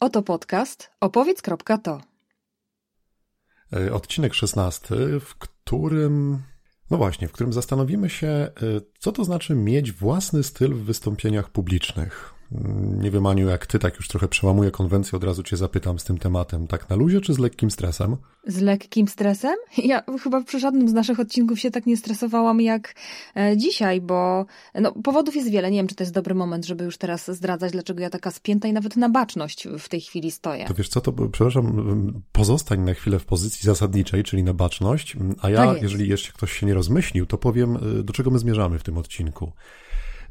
Oto podcast opowiedz.to. E, odcinek 16, w którym, no właśnie, w którym zastanowimy się, e, co to znaczy mieć własny styl w wystąpieniach publicznych. Nie wiem, Aniu, jak ty tak już trochę przełamuję konwencję, od razu cię zapytam z tym tematem. Tak na luzie czy z lekkim stresem? Z lekkim stresem? Ja chyba przy żadnym z naszych odcinków się tak nie stresowałam jak e, dzisiaj, bo no, powodów jest wiele. Nie wiem, czy to jest dobry moment, żeby już teraz zdradzać, dlaczego ja taka spięta i nawet na baczność w tej chwili stoję. To wiesz co, to przepraszam, pozostań na chwilę w pozycji zasadniczej, czyli na baczność, a ja, Tak jeżeli jeszcze ktoś się nie rozmyślił, to powiem, y, do czego my zmierzamy w tym odcinku.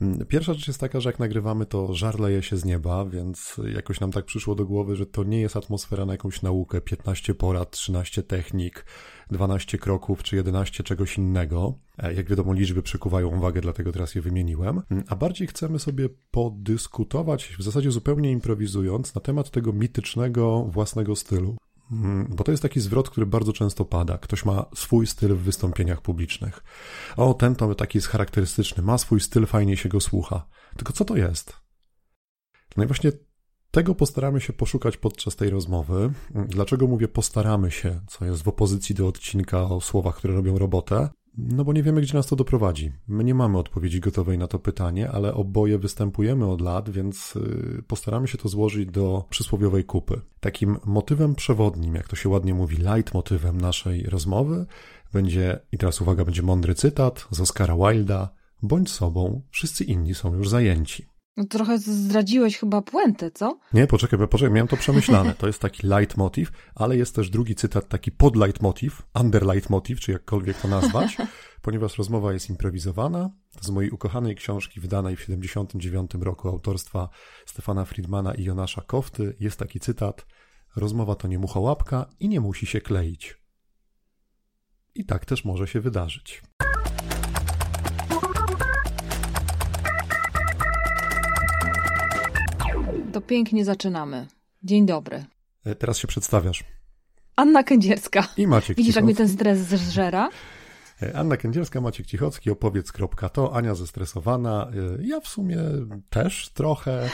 Mm, Pierwsza rzecz jest taka, że jak nagrywamy, to żar leje się z nieba, więc jakoś nam tak przyszło do głowy, że to nie jest atmosfera na jakąś naukę, 15 porad, 13 technik, 12 kroków czy 11 czegoś innego. E, Jak wiadomo, liczby przykuwają uwagę, dlatego teraz je wymieniłem. Mm, A bardziej chcemy sobie podyskutować, w zasadzie zupełnie improwizując, na temat tego mitycznego własnego stylu. Mm, Bo to jest taki zwrot, który bardzo często pada. Ktoś ma swój styl w wystąpieniach publicznych. O, ten to taki jest charakterystyczny, ma swój styl, fajnie się go słucha. Tylko co to jest? No i właśnie tego postaramy się poszukać podczas tej rozmowy. Dlaczego mówię postaramy się, co jest w opozycji do odcinka o słowach, które robią robotę? No bo nie wiemy, gdzie nas to doprowadzi. My nie mamy odpowiedzi gotowej na to pytanie, ale oboje występujemy od lat, więc y, postaramy się to złożyć do przysłowiowej kupy. Takim motywem przewodnim, jak to się ładnie mówi, leitmotywem naszej rozmowy będzie, i teraz uwaga, będzie mądry cytat z Oscara Wilda, bądź sobą, wszyscy inni są już zajęci. No, trochę zdradziłeś chyba puentę, co? Nie, poczekaj, poczekaj, miałem to przemyślane. To jest taki leitmotiv, ale jest też drugi cytat, taki podleitmotiv, underleitmotiv, czy jakkolwiek to nazwać, ponieważ rozmowa jest improwizowana. Z mojej ukochanej książki wydanej w 79 roku autorstwa Stefana Friedmana i Jonasza Kofty jest taki cytat Rozmowa to nie muchołapka i nie musi się kleić. I tak też może się wydarzyć. To pięknie zaczynamy. Dzień dobry. E, Teraz się przedstawiasz. Anna Kędzierska. I Maciek Widzisz, jak mnie ten stres zżera? E, Anna Kędzierska, Maciek Cichocki, opowiedz.to, Ania zestresowana, e, ja w sumie też trochę.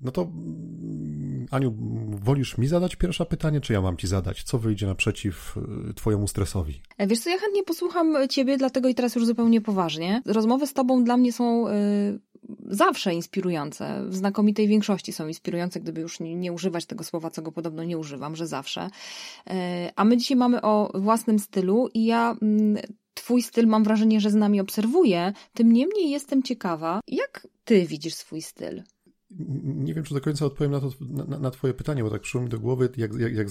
No to mm, Aniu, wolisz mi zadać pierwsze pytanie, czy ja mam ci zadać? Co wyjdzie naprzeciw twojemu stresowi? Wiesz co, ja chętnie posłucham ciebie, dlatego i teraz już zupełnie poważnie. Rozmowy z tobą dla mnie są zawsze inspirujące. W znakomitej większości są inspirujące, gdyby już nie, używać tego słowa, co go podobno nie używam, że zawsze. Y, a my dzisiaj mamy o własnym stylu i ja... mm, Twój styl mam wrażenie, że z nami obserwuje. Tym niemniej jestem ciekawa, jak ty widzisz swój styl? Nie wiem, czy do końca odpowiem na, to, na, na twoje pytanie, bo tak przyszło mi do głowy, jak, jak, jak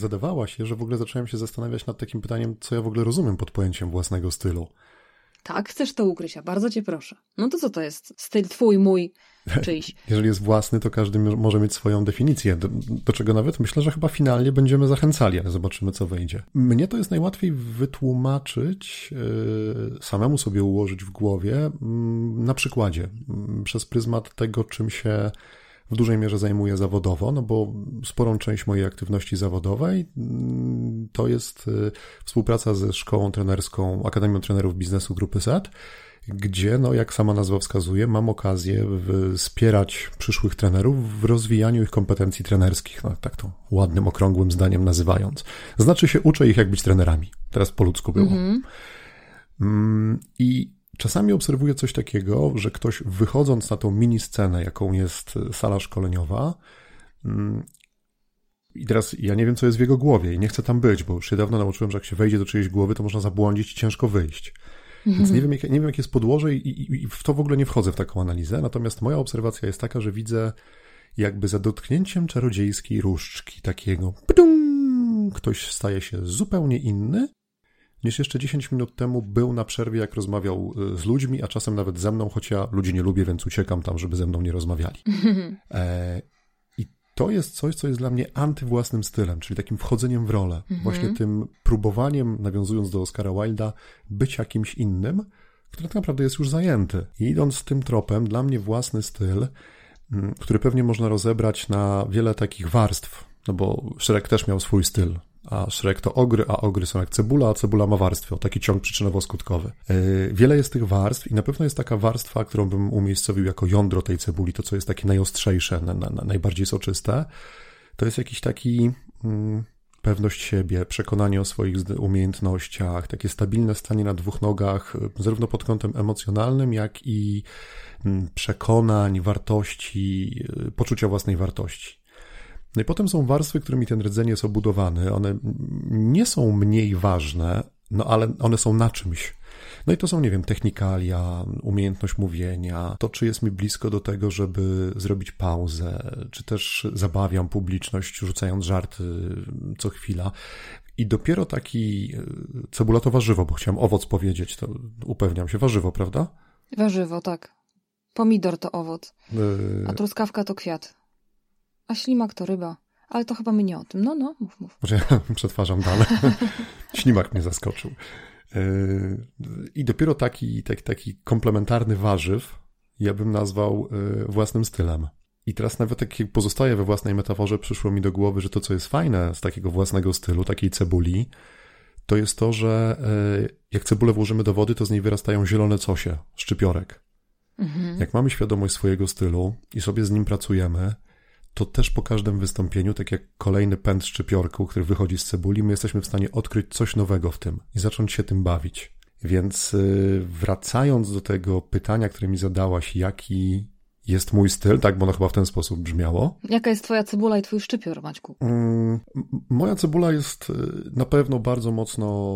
je, że w ogóle zacząłem się zastanawiać nad takim pytaniem, co ja w ogóle rozumiem pod pojęciem własnego stylu. Tak, chcesz to ukryć, ja bardzo cię proszę. No to co to jest? Styl twój, mój, czyjś? Jeżeli jest własny, to każdy może mieć swoją definicję, do, do czego nawet myślę, że chyba finalnie będziemy zachęcali, ale zobaczymy, co wyjdzie. Mnie to jest najłatwiej wytłumaczyć, yy, samemu sobie ułożyć w głowie mm, na przykładzie, mm, przez pryzmat tego, czym się w dużej mierze zajmuję zawodowo, no bo sporą część mojej aktywności zawodowej mm, to jest y, współpraca ze szkołą trenerską, Akademią Trenerów Biznesu Grupy Z, gdzie, no, jak sama nazwa wskazuje, mam okazję wspierać przyszłych trenerów w rozwijaniu ich kompetencji trenerskich, no, tak to ładnym, okrągłym zdaniem nazywając. Znaczy się uczę ich, jak być trenerami. Teraz po ludzku było. Mm, I czasami obserwuję coś takiego, że ktoś wychodząc na tą mini scenę, jaką jest y, sala szkoleniowa, mm, i teraz ja nie wiem, co jest w jego głowie i nie chcę tam być, bo już się dawno nauczyłem, że jak się wejdzie do czyjejś głowy, to można zabłądzić i ciężko wyjść. Więc nie wiem, jak, nie wiem, jakie jest podłoże i, i, i w to w ogóle nie wchodzę w taką analizę. Natomiast moja obserwacja jest taka, że widzę jakby za dotknięciem czarodziejskiej różdżki takiego pdum, ktoś staje się zupełnie inny niż jeszcze 10 minut temu był na przerwie, jak rozmawiał y, z ludźmi, a czasem nawet ze mną, choć ja ludzi nie lubię, więc uciekam tam, żeby ze mną nie rozmawiali. E, I to jest coś, co jest dla mnie antywłasnym stylem, czyli takim wchodzeniem w rolę. Właśnie tym próbowaniem, nawiązując do Oscara Wilda, być jakimś innym, który tak naprawdę jest już zajęty. I idąc tym tropem, dla mnie własny styl, mm, który pewnie można rozebrać na wiele takich warstw, no bo Shrek też miał swój styl, a szrek to ogry, a ogry są jak cebula, a cebula ma warstwy, o taki ciąg przyczynowo-skutkowy. Yy, wiele jest tych warstw i na pewno jest taka warstwa, którą bym umiejscowił jako jądro tej cebuli, to co jest takie najostrzejsze, na, na, najbardziej soczyste. To jest jakiś taki... Mm, pewność siebie, przekonanie o swoich umiejętnościach, takie stabilne stanie na dwóch nogach, zarówno pod kątem emocjonalnym, jak i mm, przekonań, wartości, y, poczucia własnej wartości. No i potem są warstwy, którymi ten rdzeń jest obudowany. One nie są mniej ważne, no ale one są na czymś. No i to są, nie wiem, technikalia, umiejętność mówienia, to czy jest mi blisko do tego, żeby zrobić pauzę, czy też zabawiam publiczność, rzucając żarty co chwila. I dopiero taki, e, cebula to warzywo, bo chciałem owoc powiedzieć, to upewniam się, warzywo, prawda? Warzywo, tak. Pomidor to owoc, e, a truskawka to kwiat, a ślimak to ryba. Ale to chyba my nie o tym. No, no, mów, mów. Może ja przetwarzam dalej. Ślimak mnie zaskoczył. I dopiero taki, taki, taki komplementarny warzyw ja bym nazwał e, własnym stylem. I teraz nawet jak pozostaje we własnej metaforze, przyszło mi do głowy, że to, co jest fajne z takiego własnego stylu, takiej cebuli, to jest to, że e, jak cebulę włożymy do wody, to z niej wyrastają zielone cosie, szczypiorek. Mhm. Jak mamy świadomość swojego stylu i sobie z nim pracujemy, to też po każdym wystąpieniu, tak jak kolejny pęd szczypiorku, który wychodzi z cebuli, my jesteśmy w stanie odkryć coś nowego w tym i zacząć się tym bawić. Więc y, wracając do tego pytania, które mi zadałaś, jaki jest mój styl, tak, bo ono chyba w ten sposób brzmiało. Jaka jest twoja cebula i twój szczypior, Maćku? Mm, moja cebula jest y, na pewno bardzo mocno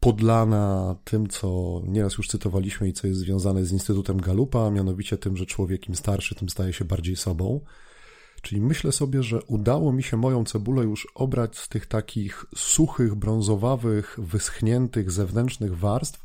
podlana tym, co nieraz już cytowaliśmy i co jest związane z Instytutem Galupa, mianowicie tym, że człowiek im starszy, tym staje się bardziej sobą. Czyli myślę sobie, że udało mi się moją cebulę już obrać z tych takich suchych, brązowawych, wyschniętych zewnętrznych warstw,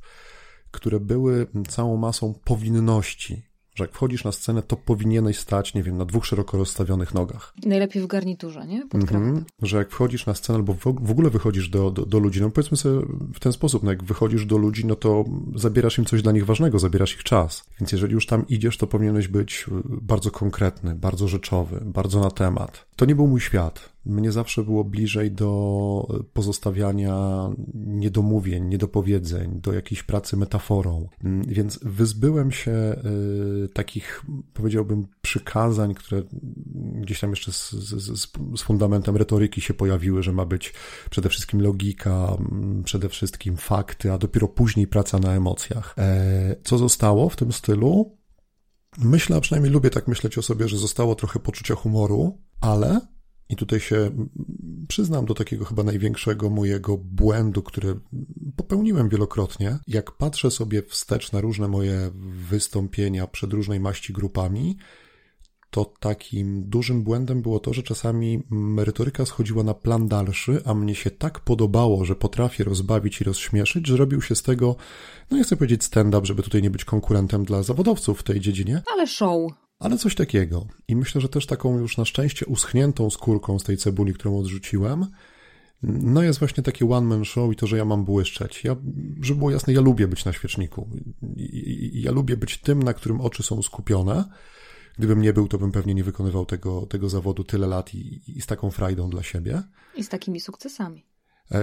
które były całą masą powinności, że jak wchodzisz na scenę, to powinieneś stać, nie wiem, na dwóch szeroko rozstawionych nogach. Najlepiej w garniturze, nie? Mm-hmm. Że jak wchodzisz na scenę albo w ogóle wychodzisz do, do, do, ludzi, no powiedzmy sobie w ten sposób, no jak wychodzisz do ludzi, no to zabierasz im coś dla nich ważnego, zabierasz ich czas. Więc jeżeli już tam idziesz, to powinieneś być bardzo konkretny, bardzo rzeczowy, bardzo na temat. To nie był mój świat mnie zawsze było bliżej do pozostawiania niedomówień, niedopowiedzeń, do jakiejś pracy metaforą. Więc wyzbyłem się y, takich, powiedziałbym, przykazań, które gdzieś tam jeszcze z, z, z fundamentem retoryki się pojawiły, że ma być przede wszystkim logika, przede wszystkim fakty, a dopiero później praca na emocjach. E, co zostało w tym stylu? Myślę, a przynajmniej lubię tak myśleć o sobie, że zostało trochę poczucia humoru, ale i tutaj się przyznam do takiego chyba największego mojego błędu, który popełniłem wielokrotnie. Jak patrzę sobie wstecz na różne moje wystąpienia przed różnej maści grupami, to takim dużym błędem było to, że czasami merytoryka schodziła na plan dalszy, a mnie się tak podobało, że potrafię rozbawić i rozśmieszyć, że robił się z tego, no nie chcę powiedzieć stand-up, żeby tutaj nie być konkurentem dla zawodowców w tej dziedzinie. Ale show. Ale coś takiego. I myślę, że też taką już na szczęście uschniętą skórką z tej cebuli, którą odrzuciłem, no jest właśnie taki one-man show i to, że ja mam błyszczeć. Ja, żeby było jasne, ja lubię być na świeczniku. Ja lubię być tym, na którym oczy są skupione. Gdybym nie był, to bym pewnie nie wykonywał tego, tego zawodu tyle lat i, i z taką frajdą dla siebie. I z takimi sukcesami. E,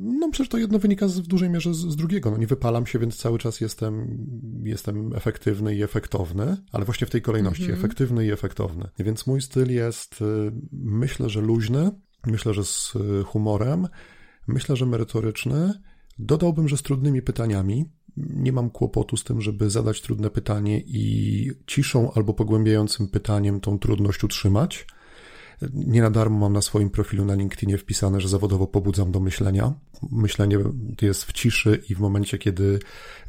no przecież to jedno wynika z, w dużej mierze z, z, drugiego. No nie wypalam się, więc cały czas jestem, jestem efektywny i efektowny, ale właśnie w tej kolejności mm -hmm. efektywny i efektowny. Więc mój styl jest, y, myślę, że luźny, myślę, że z y, humorem, myślę, że merytoryczny. Dodałbym, że z trudnymi pytaniami. Nie mam kłopotu z tym, żeby zadać trudne pytanie i ciszą albo pogłębiającym pytaniem tą trudność utrzymać. Nie na darmo mam na swoim profilu na LinkedInie wpisane, że zawodowo pobudzam do myślenia. Myślenie jest w ciszy i w momencie, kiedy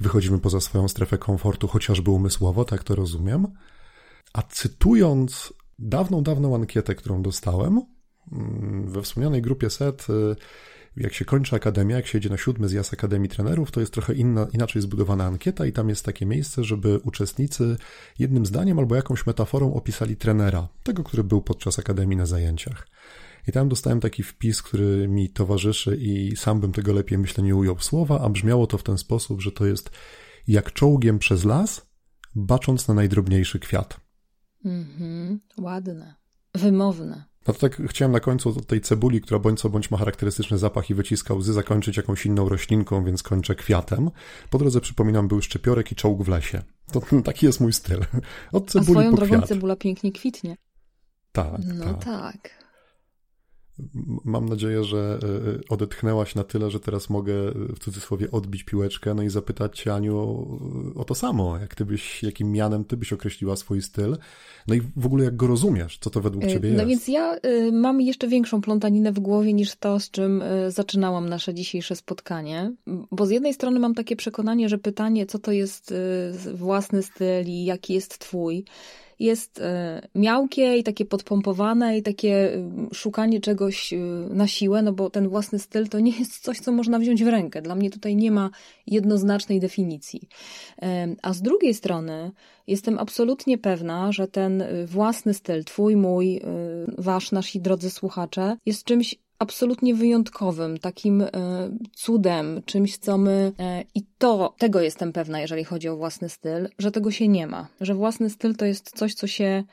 wychodzimy poza swoją strefę komfortu, chociażby umysłowo, tak to rozumiem. A cytując dawną, dawną ankietę, którą dostałem, mm, we wspomnianej grupie SET jak się kończy akademia, jak się jedzie na siódmy zjazd Akademii Trenerów, to jest trochę inna, inaczej zbudowana ankieta i tam jest takie miejsce, żeby uczestnicy jednym zdaniem albo jakąś metaforą opisali trenera, tego, który był podczas Akademii na zajęciach. I tam dostałem taki wpis, który mi towarzyszy i sam bym tego lepiej, myślę, nie ujął słowa, a brzmiało to w ten sposób, że to jest jak czołgiem przez las, bacząc na najdrobniejszy kwiat. Mhm, ładne, wymowne. No to tak chciałem na końcu od tej cebuli, która bądź co bądź ma charakterystyczny zapach i wyciska łzy, zakończyć jakąś inną roślinką, więc kończę kwiatem. Po drodze przypominam, był szczypiorek i czołg w lesie. To taki jest mój styl. Od cebuli A swoją po drogą kwiat. cebula pięknie kwitnie. Tak, No tak. tak. Mam nadzieję, że e, odetchnęłaś na tyle, że teraz mogę e, w cudzysłowie odbić piłeczkę, no i zapytać Cię, Aniu, o to samo. Jak ty byś, jakim mianem ty byś określiła swój styl? No i w ogóle jak go rozumiesz? Co to według Ciebie No jest? więc ja mam jeszcze większą plątaninę w głowie niż to, z czym zaczynałam nasze dzisiejsze spotkanie. Bo z jednej strony mam takie przekonanie, że pytanie, co to jest własny styl i jaki jest twój, jest y, miałkie i takie podpompowane i takie y, szukanie czegoś y, na siłę, no bo ten własny styl to nie jest coś, co można wziąć w rękę. Dla mnie tutaj nie ma jednoznacznej definicji. A z drugiej strony jestem absolutnie pewna, że ten własny styl, twój, mój, wasz, nasi drodzy słuchacze, jest czymś absolutnie wyjątkowym, takim e, cudem, czymś, co my. e, I to, tego jestem pewna, jeżeli chodzi o własny styl, że tego się nie ma. Że własny styl to jest coś, co się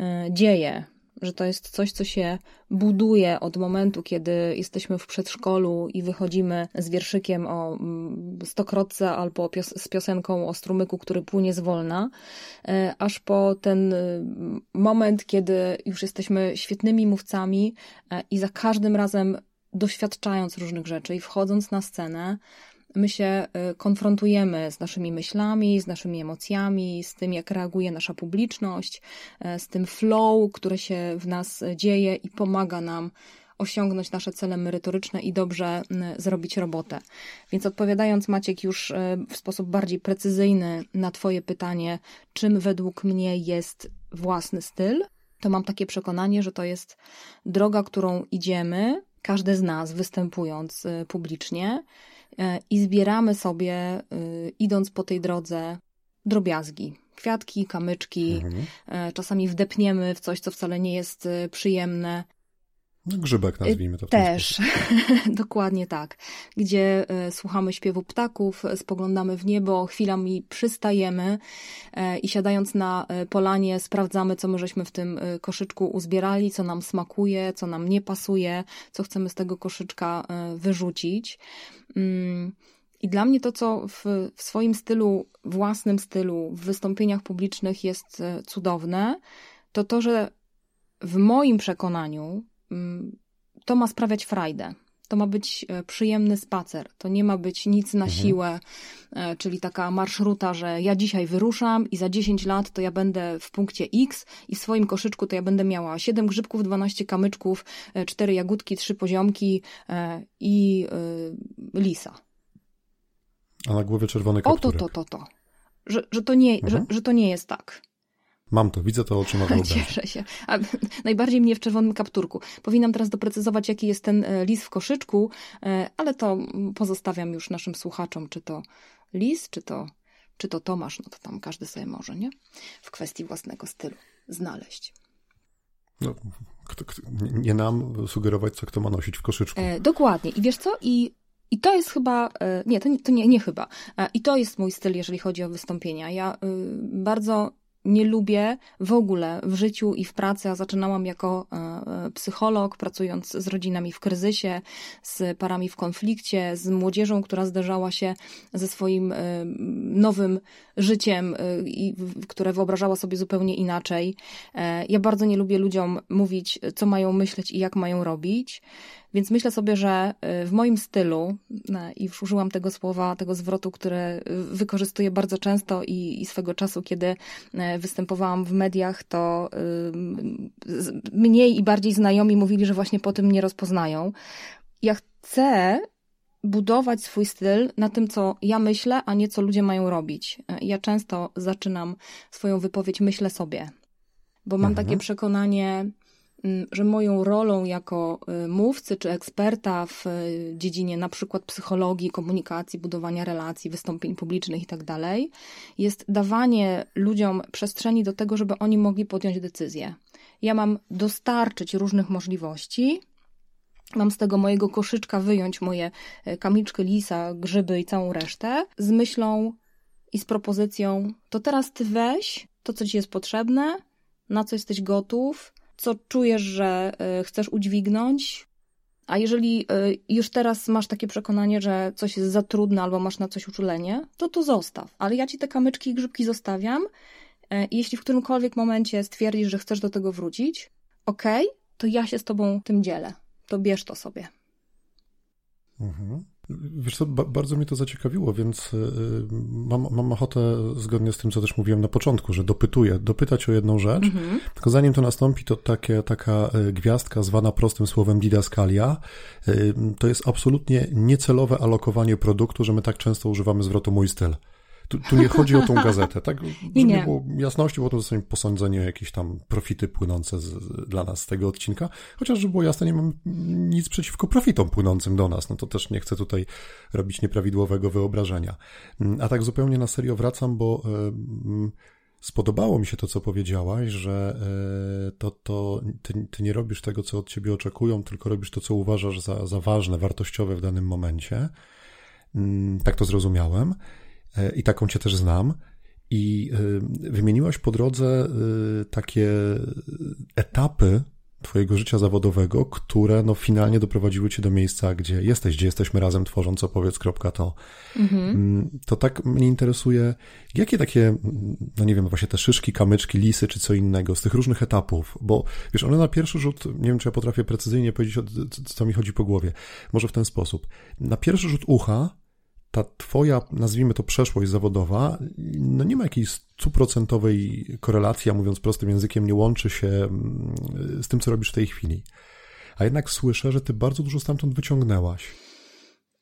e, dzieje, że to jest coś, co się buduje od momentu, kiedy jesteśmy w przedszkolu i wychodzimy z wierszykiem o mm, stokrotce albo pios- z piosenką o strumyku, który płynie zwolna, e, aż po ten y, moment, kiedy już jesteśmy świetnymi mówcami e, i za każdym razem doświadczając różnych rzeczy i wchodząc na scenę, my się y, konfrontujemy z naszymi myślami, z naszymi emocjami, z tym, jak reaguje nasza publiczność, e, z tym flow, które się w nas dzieje i pomaga nam osiągnąć nasze cele merytoryczne i dobrze m, zrobić robotę. Więc odpowiadając Maciek już w sposób bardziej precyzyjny na Twoje pytanie, czym według mnie jest własny styl, to mam takie przekonanie, że to jest droga, którą idziemy, każdy z nas występując publicznie i zbieramy sobie, e, idąc po tej drodze, drobiazgi. Kwiatki, kamyczki, Mhm. e, czasami wdepniemy w coś, co wcale nie jest e, przyjemne, grzybek nazwijmy to w też, dokładnie tak. Gdzie e, słuchamy śpiewu ptaków, spoglądamy w niebo, chwilami przystajemy e, i siadając na e, polanie sprawdzamy, co my żeśmy w tym koszyczku uzbierali, co nam smakuje, co nam nie pasuje, co chcemy z tego koszyczka wyrzucić. Mm, I dla mnie to, co w, w swoim stylu, własnym stylu, w wystąpieniach publicznych jest cudowne, to to, że w moim przekonaniu to ma sprawiać frajdę. To ma być e, przyjemny spacer. To nie ma być nic na Mhm. siłę, e, czyli taka marszruta, że ja dzisiaj wyruszam i za 10 lat to ja będę w punkcie X i w swoim koszyczku to ja będę miała 7 grzybków, 12 kamyczków, 4 jagódki, 3 poziomki e, i e, lisa. A na głowie czerwony O to, kapturek. to, to, to. Że, że, to nie, że, Mhm. że to nie jest tak. Mam to, widzę to oczyma wyobraźni. Cieszę się. A, najbardziej mnie w czerwonym kapturku. Powinnam teraz doprecyzować, jaki jest ten e, lis w koszyczku, e, ale to pozostawiam już naszym słuchaczom, czy to lis, czy to, czy to Tomasz, no to tam każdy sobie może, nie? W kwestii własnego stylu znaleźć. No, kto, kto, nie- nam sugerować, co kto ma nosić w koszyczku. E, dokładnie. I wiesz co? I, i to jest chyba, e, nie, to nie, to nie, nie chyba. I to jest mój styl, jeżeli chodzi o wystąpienia. Ja bardzo nie lubię w ogóle w życiu i w pracy, a zaczynałam jako e, e, psycholog, pracując z rodzinami w kryzysie, z parami w konflikcie, z młodzieżą, która zderzała się ze swoim e, nowym życiem, w- które wyobrażała sobie zupełnie inaczej. E, Ja bardzo nie lubię ludziom mówić, co mają myśleć i jak mają robić. Więc myślę sobie, że y, w moim stylu, e, i już użyłam tego słowa, tego zwrotu, który y, wykorzystuję bardzo często i, i swego czasu, kiedy e, występowałam w mediach, to y, mniej i bardziej znajomi mówili, że właśnie po tym mnie rozpoznają. Ja chcę budować swój styl na tym, co ja myślę, a nie co ludzie mają robić. E, Ja często zaczynam swoją wypowiedź myślę sobie, bo mam Mhm. takie przekonanie, mm, że moją rolą jako y, mówcy czy eksperta w y, dziedzinie na przykład psychologii, komunikacji, budowania relacji, wystąpień publicznych i tak dalej, jest dawanie ludziom przestrzeni do tego, żeby oni mogli podjąć decyzję. Ja mam dostarczyć różnych możliwości, mam z tego mojego koszyczka wyjąć moje e, kamyczki lisa, grzyby i całą resztę z myślą i z propozycją, to teraz ty weź to, co ci jest potrzebne, na co jesteś gotów, co czujesz, że y, chcesz udźwignąć, a jeżeli y, już teraz masz takie przekonanie, że coś jest za trudne albo masz na coś uczulenie, to to zostaw. Ale ja ci te kamyczki i grzybki zostawiam. Jeśli w którymkolwiek momencie stwierdzisz, że chcesz do tego wrócić, okej, okay, to ja się z tobą tym dzielę. To bierz to sobie. Mhm. Wiesz co, ba bardzo mnie to zaciekawiło, więc y, mam, mam ochotę, zgodnie z tym, co też mówiłem na początku, że dopytuję, dopytać o jedną rzecz, mhm. tylko zanim to nastąpi, to takie, taka y, gwiazdka zwana prostym słowem didaskalia, y, to jest absolutnie niecelowe alokowanie produktu, że my tak często używamy zwrotu mój styl. Tu, tu, nie chodzi o tą gazetę, tak? Żeby nie. było jasności, bo to zostanie posądzenie jakieś tam profity płynące z, dla nas z tego odcinka. Chociaż, żeby było jasne, nie mam nic przeciwko profitom płynącym do nas. No to też nie chcę tutaj robić nieprawidłowego wyobrażenia. Mm, a tak zupełnie na serio wracam, bo spodobało mi się to, co powiedziałaś, że e, to, to ty, ty, nie robisz tego, co od ciebie oczekują, tylko robisz to, co uważasz za, za ważne, wartościowe w danym momencie. Mm, tak to zrozumiałem. E, i taką cię też znam. I e, wymieniłaś po drodze e, takie etapy Twojego życia zawodowego, które no finalnie doprowadziły Cię do miejsca, gdzie jesteś, gdzie jesteśmy razem tworząc opowiedz.to. Mhm. Mm, to tak mnie interesuje, jakie takie, no nie wiem, właśnie te szyszki, kamyczki, lisy czy co innego z tych różnych etapów, bo wiesz, one na pierwszy rzut, nie wiem czy ja potrafię precyzyjnie powiedzieć, co mi chodzi po głowie, może w ten sposób. Na pierwszy rzut ucha ta twoja, nazwijmy to przeszłość zawodowa, no nie ma jakiejś stuprocentowej korelacji, a mówiąc prostym językiem, nie łączy się mm, z tym, co robisz w tej chwili. A jednak słyszę, że ty bardzo dużo stamtąd wyciągnęłaś.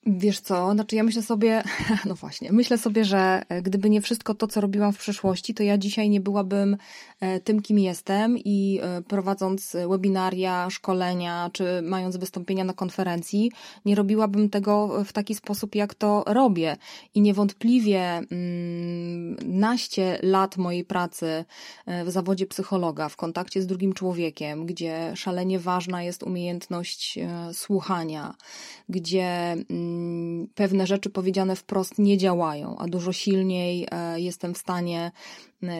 Wiesz co, znaczy ja myślę sobie, no właśnie, myślę sobie, że e, gdyby nie wszystko to, co robiłam w przeszłości, to ja dzisiaj nie byłabym e, tym, kim jestem i e, prowadząc webinaria, szkolenia, czy mając wystąpienia na konferencji, nie robiłabym tego w taki sposób, jak to robię. I niewątpliwie mm, naście lat mojej pracy w zawodzie psychologa, w kontakcie z drugim człowiekiem, gdzie szalenie ważna jest umiejętność słuchania, gdzie mm, pewne rzeczy powiedziane wprost nie działają, a dużo silniej e, jestem w stanie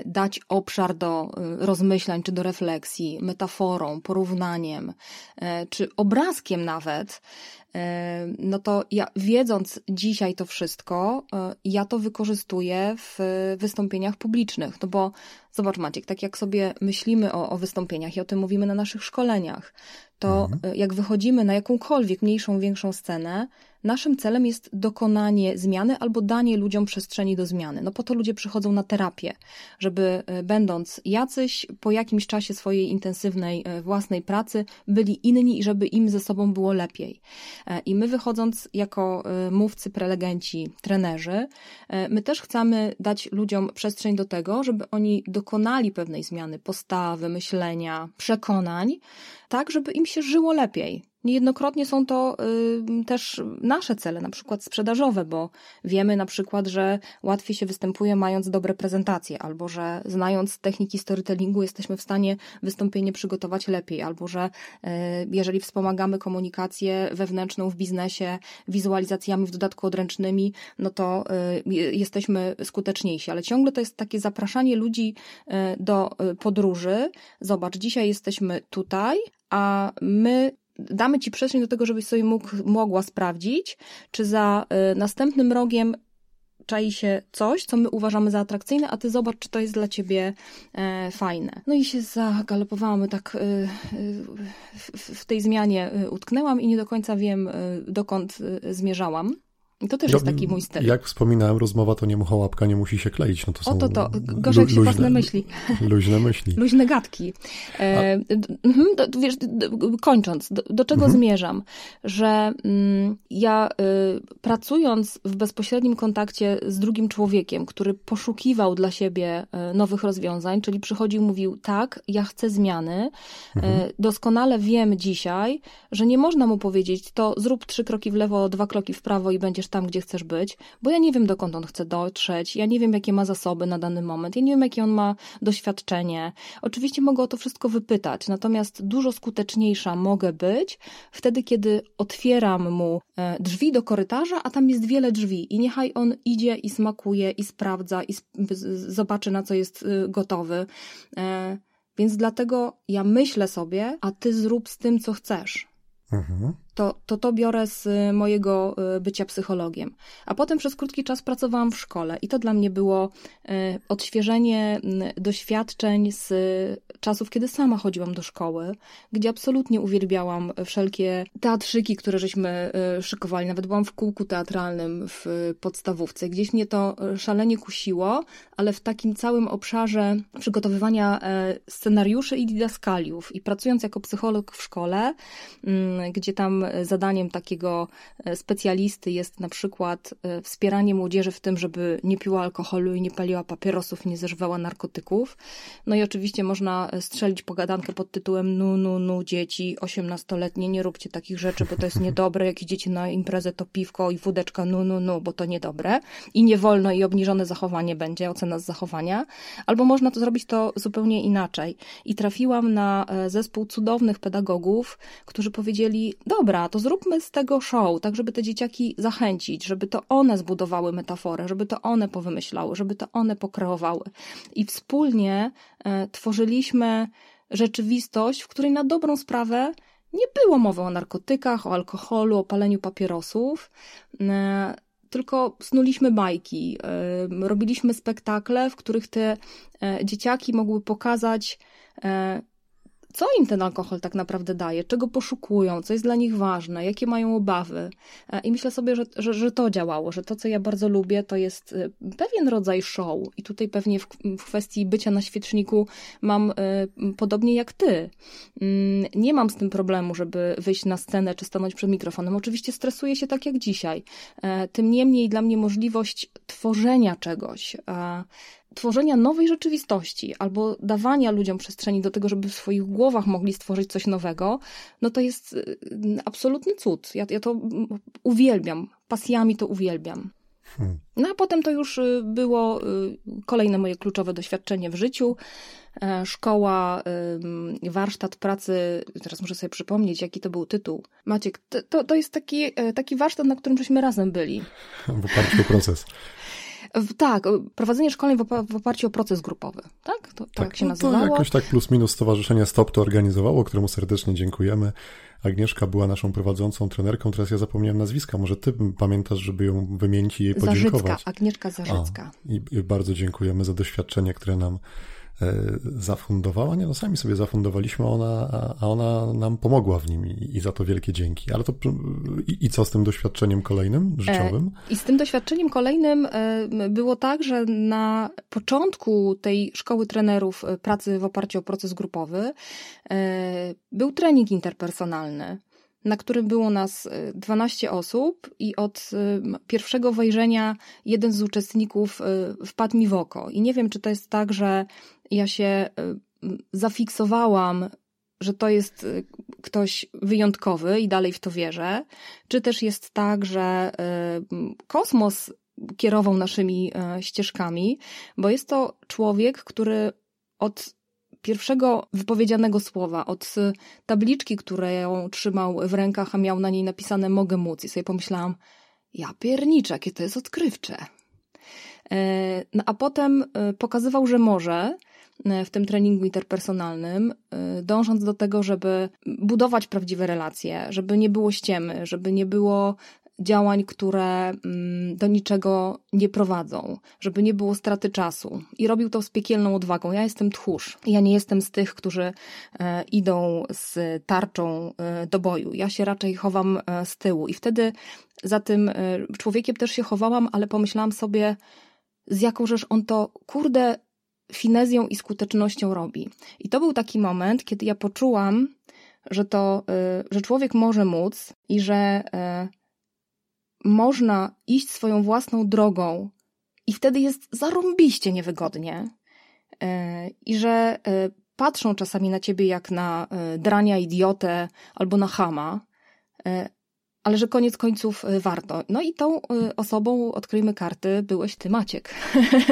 dać obszar do e, rozmyślań czy do refleksji, metaforą, porównaniem, e, czy obrazkiem nawet, no to ja wiedząc dzisiaj to wszystko, ja to wykorzystuję w wystąpieniach publicznych. No bo zobacz Maciek, tak jak sobie myślimy o, o wystąpieniach i o tym mówimy na naszych szkoleniach, to mhm. jak wychodzimy na jakąkolwiek mniejszą, większą scenę, Naszym celem jest dokonanie zmiany albo danie ludziom przestrzeni do zmiany. No po to ludzie przychodzą na terapię, żeby e, będąc jacyś po jakimś czasie swojej intensywnej e, własnej pracy byli inni i żeby im ze sobą było lepiej. E, I my wychodząc jako mówcy, prelegenci, trenerzy, my też chcemy dać ludziom przestrzeń do tego, żeby oni dokonali pewnej zmiany postawy, myślenia, przekonań, tak żeby im się żyło lepiej. Niejednokrotnie są to y, też nasze cele, na przykład sprzedażowe, bo wiemy na przykład, że łatwiej się występuje mając dobre prezentacje, albo że znając techniki storytellingu jesteśmy w stanie wystąpienie przygotować lepiej, albo że y, jeżeli wspomagamy komunikację wewnętrzną w biznesie wizualizacjami w dodatku odręcznymi, no to y, jesteśmy skuteczniejsi. Ale ciągle to jest takie zapraszanie ludzi y, do y, podróży. Zobacz, dzisiaj jesteśmy tutaj, a my damy Ci przestrzeń do tego, żebyś sobie mógł, mogła sprawdzić, czy za y, następnym rogiem czai się coś, co my uważamy za atrakcyjne, a ty zobacz, czy to jest dla ciebie e, fajne. No i się zagalopowałam, tak y, w, w tej zmianie utknęłam i nie do końca wiem, dokąd zmierzałam. I to też jest taki mój styl. Jak wspominałem, rozmowa to nie mucha łapka, nie musi się kleić. No to są to, to. Gorzej się luźne, myśli. Luźne myśli. luźne gadki. E, mhm, do, wiesz, kończąc, do, czego mhm. zmierzam? Że mm, ja y, pracując w bezpośrednim kontakcie z drugim człowiekiem, który poszukiwał dla siebie y, nowych rozwiązań, czyli przychodził mówił, tak, ja chcę zmiany, y, mhm. doskonale wiem dzisiaj, że nie można mu powiedzieć, to zrób trzy kroki w lewo, dwa kroki w prawo i będziesz tam, gdzie chcesz być, bo ja nie wiem, dokąd on chce dotrzeć, ja nie wiem, jakie ma zasoby na dany moment, ja nie wiem, jakie on ma doświadczenie. Oczywiście mogę o to wszystko wypytać, natomiast dużo skuteczniejsza mogę być wtedy, kiedy otwieram mu e, drzwi do korytarza, a tam jest wiele drzwi i niechaj on idzie i smakuje i sprawdza i zobaczy, na co jest y, gotowy. E, Więc dlatego ja myślę sobie, a ty zrób z tym, co chcesz. Mhm to, to to biorę z y, mojego y, bycia psychologiem. A potem przez krótki czas pracowałam w szkole i to dla mnie było y, odświeżenie doświadczeń z czasów, kiedy sama chodziłam do szkoły, gdzie absolutnie uwielbiałam wszelkie teatrzyki, które żeśmy szykowali. Nawet byłam w kółku teatralnym w podstawówce. Gdzieś mnie to szalenie kusiło, ale w takim całym obszarze przygotowywania scenariuszy i didaskaliów. I pracując jako psycholog w szkole, mm, gdzie tam zadaniem takiego e, specjalisty jest na przykład e, wspieranie młodzieży w tym, żeby nie piła alkoholu i nie paliła papierosów, nie zażywała narkotyków. No i oczywiście można e, strzelić pogadankę pod tytułem nu, nu, nu, dzieci, osiemnastoletnie, nie róbcie takich rzeczy, bo to jest niedobre, jak idziecie na imprezę, to piwko i wódeczka nu, nu, nu, bo to niedobre i nie wolno i obniżone zachowanie będzie, ocena z zachowania. Albo można to zrobić to zupełnie inaczej. I trafiłam na zespół cudownych pedagogów, którzy powiedzieli, dobra, dobra, to zróbmy z tego show, tak żeby te dzieciaki zachęcić, żeby to one zbudowały metaforę, żeby to one powymyślały, żeby to one pokreowały. I wspólnie e, tworzyliśmy rzeczywistość, w której na dobrą sprawę nie było mowy o narkotykach, o alkoholu, o paleniu papierosów, e, tylko snuliśmy bajki, e, robiliśmy spektakle, w których te dzieciaki mogły pokazać co im ten alkohol tak naprawdę daje, czego poszukują, co jest dla nich ważne, jakie mają obawy. E, I myślę sobie, że, że, że to działało, że to, co ja bardzo lubię, to jest e, pewien rodzaj show. I tutaj pewnie w, w kwestii bycia na świeczniku mam y, podobnie jak ty. Mm, nie mam z tym problemu, żeby wyjść na scenę czy stanąć przed mikrofonem. Oczywiście stresuję się tak jak dzisiaj. Tym niemniej dla mnie możliwość tworzenia czegoś, tworzenia nowej rzeczywistości albo dawania ludziom przestrzeni do tego, żeby w swoich głowach mogli stworzyć coś nowego, no to jest y, absolutny cud. Ja, ja to uwielbiam, pasjami to uwielbiam. Hmm. No a potem to już y, było y, kolejne moje kluczowe doświadczenie w życiu. E, szkoła, warsztat pracy, teraz muszę sobie przypomnieć, jaki to był tytuł. Maciek, to, to jest taki, e, taki warsztat, na którym żeśmy razem byli. W oparciu o proces. Tak, prowadzenie szkoleń w oparciu o proces grupowy, tak? To, tak, tak się no nazywało. To jakoś tak plus minus Stowarzyszenie Stop to organizowało, któremu serdecznie dziękujemy. Agnieszka była naszą prowadzącą trenerką, teraz ja zapomniałem nazwiska, może ty pamiętasz, żeby ją wymienić i jej podziękować. Zarzycka, Agnieszka Zarzycka. I, bardzo dziękujemy za doświadczenie, które nam zafundowała. Nie, no sami sobie zafundowaliśmy, ona, a ona nam pomogła w nim i, i za to wielkie dzięki. Ale to i, i, co z tym doświadczeniem kolejnym, życiowym? E, I z tym doświadczeniem kolejnym e, było tak, że na początku tej szkoły trenerów pracy w oparciu o proces grupowy był trening interpersonalny na którym było nas 12 y, osób i od pierwszego wejrzenia jeden z uczestników wpadł mi w oko. I nie wiem, czy to jest tak, że ja się zafiksowałam, że to jest ktoś wyjątkowy i dalej w to wierzę, czy też jest tak, że kosmos kierował naszymi ścieżkami, bo jest to człowiek, który od pierwszego wypowiedzianego słowa, od tabliczki, ją trzymał w rękach, a miał na niej napisane mogę móc. I sobie pomyślałam, ja pierniczę, jakie to jest odkrywcze. E, no a potem pokazywał, że może w tym treningu interpersonalnym, dążąc do tego, żeby budować prawdziwe relacje, żeby nie było ściemy, żeby nie było działań, które mm, do niczego nie prowadzą, żeby nie było straty czasu. I robił to z piekielną odwagą. Ja jestem tchórz. Ja nie jestem z tych, którzy e, idą z tarczą e, do boju. Ja się raczej chowam e, z tyłu. I wtedy za tym człowiekiem też się chowałam, ale pomyślałam sobie, z jaką rzecz on to, kurde, finezją i skutecznością robi. I to był taki moment, kiedy ja poczułam, że to, że człowiek może móc i że można iść swoją własną drogą i wtedy jest zarąbiście niewygodnie e, i że patrzą czasami na ciebie jak na drania idiotę albo na chama, ale że koniec końców warto. No i tą osobą, odkryjmy karty, byłeś ty, Maciek.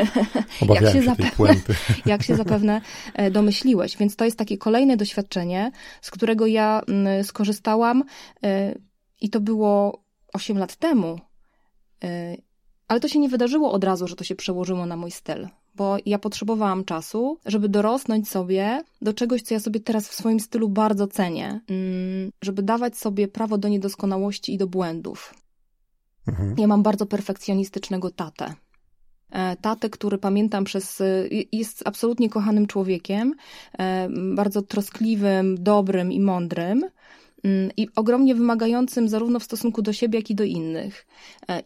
jak, się, się zapewne, jak się zapewne domyśliłeś. Więc to jest takie kolejne doświadczenie, z którego ja mm, skorzystałam i to było 8 lat temu. Y, ale to się nie wydarzyło od razu, że to się przełożyło na mój styl, bo ja potrzebowałam czasu, żeby dorosnąć sobie do czegoś, co ja sobie teraz w swoim stylu bardzo cenię, mm, żeby dawać sobie prawo do niedoskonałości i do błędów. Mhm. Ja mam bardzo perfekcjonistycznego tatę. E, tatę, który pamiętam przez, e, jest absolutnie kochanym człowiekiem, e, bardzo troskliwym, dobrym i mądrym i ogromnie wymagającym zarówno w stosunku do siebie, jak i do innych.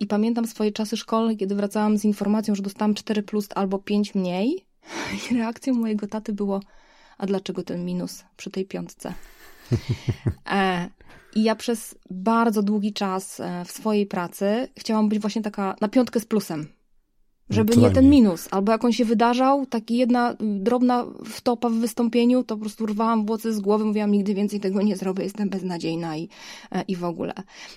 I pamiętam swoje czasy szkolne, kiedy wracałam z informacją, że dostałam 4 plus albo 5 mniej i reakcją mojego taty było, a dlaczego ten minus przy tej piątce? I ja przez bardzo długi czas w swojej pracy chciałam być właśnie taka na piątkę z plusem. Żeby nie ten minus. Albo jak on się wydarzał, taki jedna drobna wtopa w wystąpieniu, to po prostu rwałam włosy z głowy, mówiłam, nigdy więcej tego nie zrobię, jestem beznadziejna i, e, i w ogóle.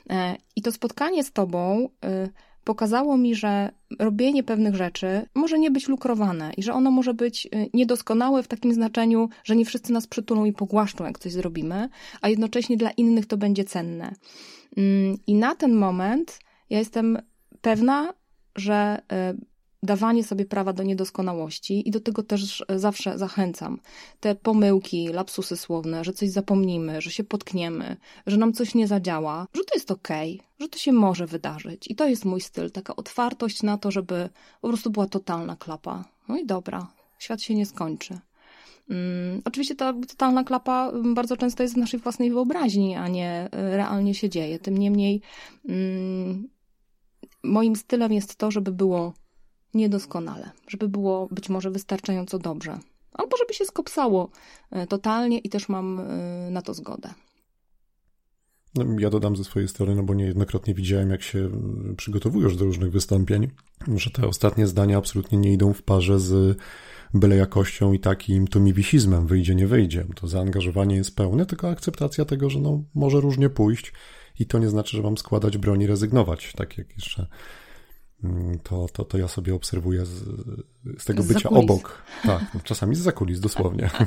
E, I to spotkanie z tobą e, pokazało mi, że robienie pewnych rzeczy może nie być lukrowane i że ono może być niedoskonałe w takim znaczeniu, że nie wszyscy nas przytulą i pogłaszczą, jak coś zrobimy, a jednocześnie dla innych to będzie cenne. Mm, I na ten moment ja jestem pewna, że dawanie sobie prawa do niedoskonałości i do tego też zawsze zachęcam. Te pomyłki, lapsusy słowne, że coś zapomnimy, że się potkniemy, że nam coś nie zadziała, że to jest okej, okay, że to się może wydarzyć. I to jest mój styl, taka otwartość na to, żeby po prostu była totalna klapa. No i dobra, świat się nie skończy. Um, oczywiście ta totalna klapa bardzo często jest w naszej własnej wyobraźni, a nie e, realnie się dzieje. Tym niemniej um, moim stylem jest to, żeby było niedoskonale, żeby było być może wystarczająco dobrze, albo żeby się skopsało e, totalnie i też mam e, na to zgodę. No, ja dodam ze swojej strony, no bo niejednokrotnie widziałem, jak się przygotowujesz do różnych wystąpień, że te ostatnie zdania absolutnie nie idą w parze z byle jakością i takim tumiwisizmem, wyjdzie, nie wyjdzie. To zaangażowanie jest pełne, tylko akceptacja tego, że no, może różnie pójść i to nie znaczy, że mam składać broń i rezygnować, tak jak jeszcze Mm, to, to, to ja sobie obserwuję z, z tego z bycia obok. Tak, no, czasami z zakulis, dosłownie.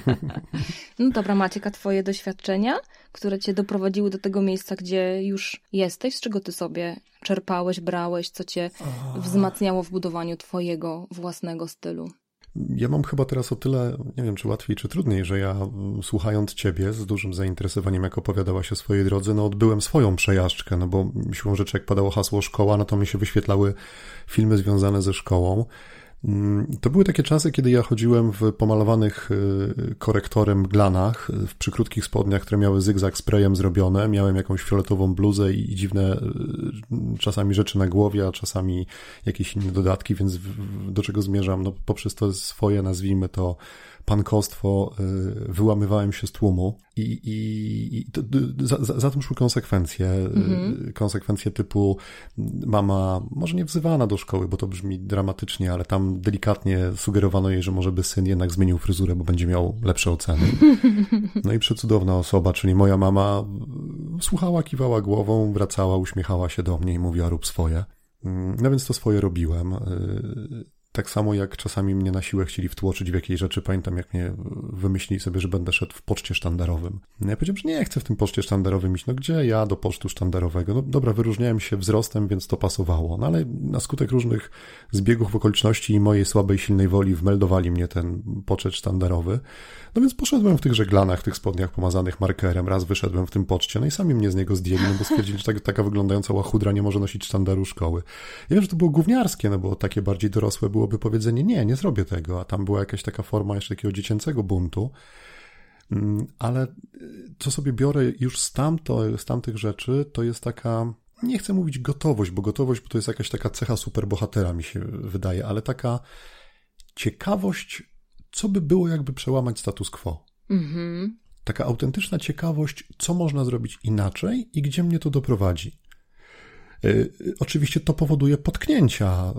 No dobra, Maciek, a twoje doświadczenia, które cię doprowadziły do tego miejsca, gdzie już jesteś, z czego ty sobie czerpałeś, brałeś, co cię wzmacniało w budowaniu twojego własnego stylu? Ja mam chyba teraz o tyle, nie wiem czy łatwiej, czy trudniej, że ja mm, słuchając ciebie z dużym zainteresowaniem, jak opowiadałaś o swojej drodze, no odbyłem swoją przejażdżkę, no bo siłą rzeczy, jak padało hasło szkoła, no to mi się wyświetlały filmy związane ze szkołą. Mm, to były takie czasy, kiedy ja chodziłem w pomalowanych y, korektorem glanach, w przykrótkich spodniach, które miały zygzak sprayem zrobione. Miałem jakąś fioletową bluzę i dziwne y, czasami rzeczy na głowie, a czasami jakieś inne dodatki, więc do czego zmierzam? No poprzez to swoje, nazwijmy to, pankostwo, y, wyłamywałem się z tłumu i, i, i to, za, za, tym szły konsekwencje. Mhm. Konsekwencje typu mama, może nie wzywana do szkoły, bo to brzmi dramatycznie, ale tam delikatnie sugerowano jej, że może by syn jednak zmienił fryzurę, bo będzie miał lepsze oceny. No i przecudowna osoba, czyli moja mama, słuchała, kiwała głową, wracała, uśmiechała się do mnie i mówiła rób swoje. Mm, no więc to swoje robiłem. Tak samo jak czasami mnie na siłę chcieli wtłoczyć w jakieś rzeczy. Pamiętam, jak mnie wymyślili sobie, że będę szedł w poczcie sztandarowym. No ja powiedziałem, że nie chcę w tym poczcie sztandarowym iść. No gdzie ja do pocztu sztandarowego? No dobra, wyróżniałem się wzrostem, więc to pasowało. No ale na skutek różnych zbiegów okoliczności i mojej słabej, silnej woli wmeldowali mnie ten poczet sztandarowy. No więc poszedłem w tych żeglanach, w tych spodniach pomazanych markerem. Raz wyszedłem w tym poczcie, no i sami mnie z niego zdjęli, no bo stwierdzili, że tak, taka wyglądająca łachudra nie może nosić sztandaru szkoły. Ja wiem, że to było gówniarskie, no bo takie bardziej dorosłe byłoby powiedzenie, nie, nie zrobię tego, a tam była jakaś taka forma jeszcze takiego dziecięcego buntu. Mm, ale y, co sobie biorę już z, tamto, z tamtych rzeczy, to jest taka, nie chcę mówić gotowość, bo gotowość bo to jest jakaś taka cecha superbohatera, mi się wydaje, ale taka ciekawość co by było, jakby przełamać status quo. Mhm. Taka autentyczna ciekawość, co można zrobić inaczej i gdzie mnie to doprowadzi. Yy, oczywiście to powoduje potknięcia.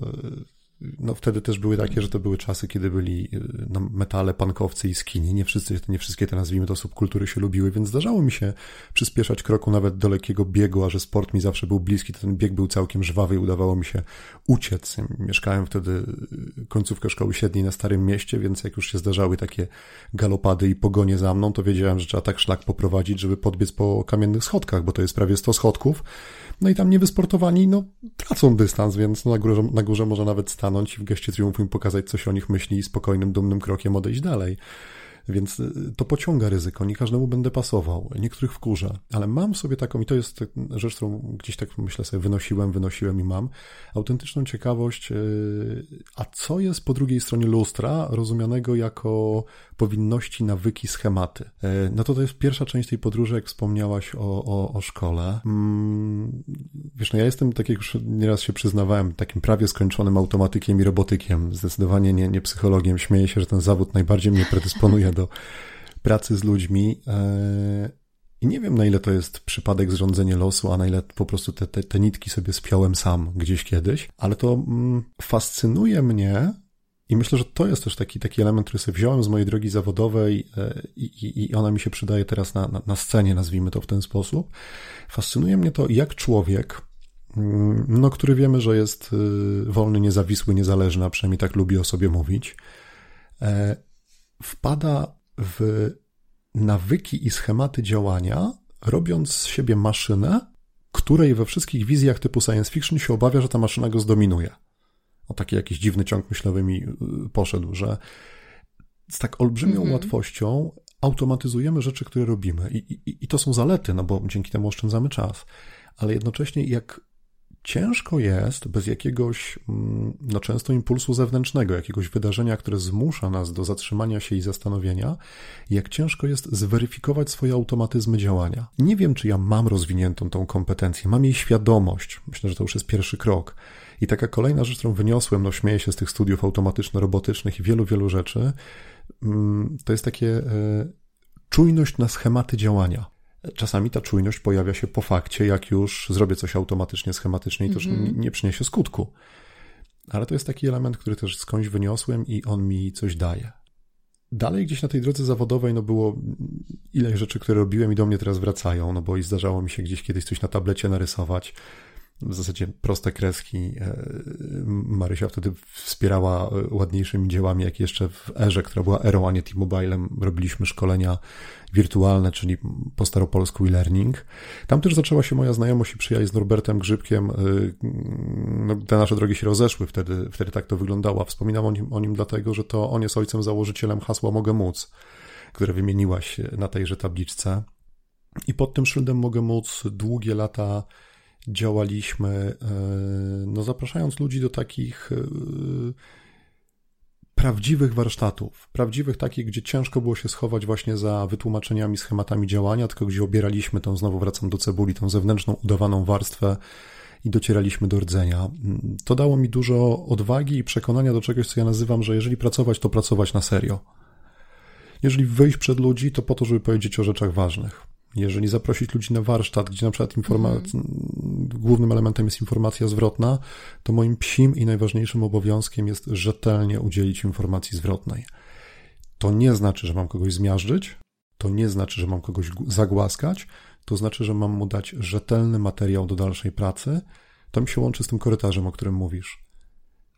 No wtedy też były takie, że to były czasy, kiedy byli y, no, metale, pankowcy i skini. Nie, wszyscy, nie wszystkie te, nazwijmy to, subkultury się lubiły, więc zdarzało mi się przyspieszać kroku nawet do lekkiego biegu, a że sport mi zawsze był bliski, to ten bieg był całkiem żwawy i udawało mi się uciec. Mieszkałem wtedy y, końcówkę szkoły średniej na Starym Mieście, więc jak już się zdarzały takie galopady i pogonie za mną, to wiedziałem, że trzeba tak szlak poprowadzić, żeby podbiec po kamiennych schodkach, bo to jest prawie 100 schodków. No i tam niewysportowani, no, tracą dystans, więc na górze, na górze może nawet stanąć i w geście triumfu im pokazać, co się o nich myśli i spokojnym, dumnym krokiem odejść dalej. Więc y, to pociąga ryzyko, nie każdemu będę pasował, niektórych wkurza, ale mam sobie taką, i to jest rzecz, którą gdzieś tak myślę sobie wynosiłem, wynosiłem i mam, autentyczną ciekawość, y, a co jest po drugiej stronie lustra, rozumianego jako powinności, nawyki, schematy. E, no to to jest pierwsza część tej podróży, jak wspomniałaś o, o, o szkole. Mm, wiesz, no ja jestem, tak jak już nieraz się przyznawałem, takim prawie skończonym automatykiem i robotykiem, zdecydowanie nie, nie psychologiem. Śmieję się, że ten zawód najbardziej mnie predysponuje do pracy z ludźmi. E, I nie wiem, na ile to jest przypadek zrządzenie losu, a na ile po prostu te, te, te nitki sobie spiąłem sam gdzieś kiedyś, ale to mm, fascynuje mnie, i myślę, że to jest też taki, taki element, który sobie wziąłem z mojej drogi zawodowej e, i, i, i ona mi się przydaje teraz na, na, na scenie, nazwijmy to w ten sposób. Fascynuje mnie to, jak człowiek, mm, no, który wiemy, że jest y, wolny, niezawisły, niezależny, a przynajmniej tak lubi o sobie mówić, e, wpada w nawyki i schematy działania, robiąc z siebie maszynę, której we wszystkich wizjach typu science fiction się obawia, że ta maszyna go zdominuje. O taki jakiś dziwny ciąg myślowy mi y, poszedł, że z tak olbrzymią mm -hmm. łatwością automatyzujemy rzeczy, które robimy. I, i, I to są zalety, no bo dzięki temu oszczędzamy czas. Ale jednocześnie, jak ciężko jest bez jakiegoś, mm, no często impulsu zewnętrznego, jakiegoś wydarzenia, które zmusza nas do zatrzymania się i zastanowienia, jak ciężko jest zweryfikować swoje automatyzmy działania. Nie wiem, czy ja mam rozwiniętą tą kompetencję, mam jej świadomość. Myślę, że to już jest pierwszy krok. I taka kolejna rzecz, którą wyniosłem, no śmieję się z tych studiów automatyczno-robotycznych i wielu, wielu rzeczy, mm, to jest takie e, czujność na schematy działania. Czasami ta czujność pojawia się po fakcie, jak już zrobię coś automatycznie, schematycznie i to już mm -hmm. nie przyniesie skutku. Ale to jest taki element, który też skądś wyniosłem i on mi coś daje. Dalej gdzieś na tej drodze zawodowej no było ileś rzeczy, które robiłem i do mnie teraz wracają, no bo i zdarzało mi się gdzieś kiedyś coś na tablecie narysować, w zasadzie proste kreski. E, Marysia wtedy wspierała ładniejszymi dziełami, jak jeszcze w erze, która była erą, a nie T-Mobilem, robiliśmy szkolenia wirtualne, czyli po staropolsku e-learning. Tam też zaczęła się moja znajomość i przyjaźń z Norbertem Grzybkiem. E, no, te nasze drogi się rozeszły wtedy, wtedy tak to wyglądało. Wspominam o nim, o nim dlatego, że to on jest ojcem założycielem hasła Mogę Móc, które wymieniłaś na tejże tabliczce. I pod tym szyldem Mogę Móc długie lata działaliśmy, e, no zapraszając ludzi do takich e, prawdziwych warsztatów, prawdziwych takich, gdzie ciężko było się schować właśnie za wytłumaczeniami, schematami działania, tylko gdzie obieraliśmy tą, znowu wracam do cebuli, tą zewnętrzną, udawaną warstwę i docieraliśmy do rdzenia. To dało mi dużo odwagi i przekonania do czegoś, co ja nazywam, że jeżeli pracować, to pracować na serio. Jeżeli wyjść przed ludzi, to po to, żeby powiedzieć o rzeczach ważnych. Jeżeli zaprosić ludzi na warsztat, gdzie na przykład informacja, mm. głównym elementem jest informacja zwrotna, to moim psim i najważniejszym obowiązkiem jest rzetelnie udzielić informacji zwrotnej. To nie znaczy, że mam kogoś zmiażdżyć, to nie znaczy, że mam kogoś zagłaskać, to znaczy, że mam mu dać rzetelny materiał do dalszej pracy. To mi się łączy z tym korytarzem, o którym mówisz.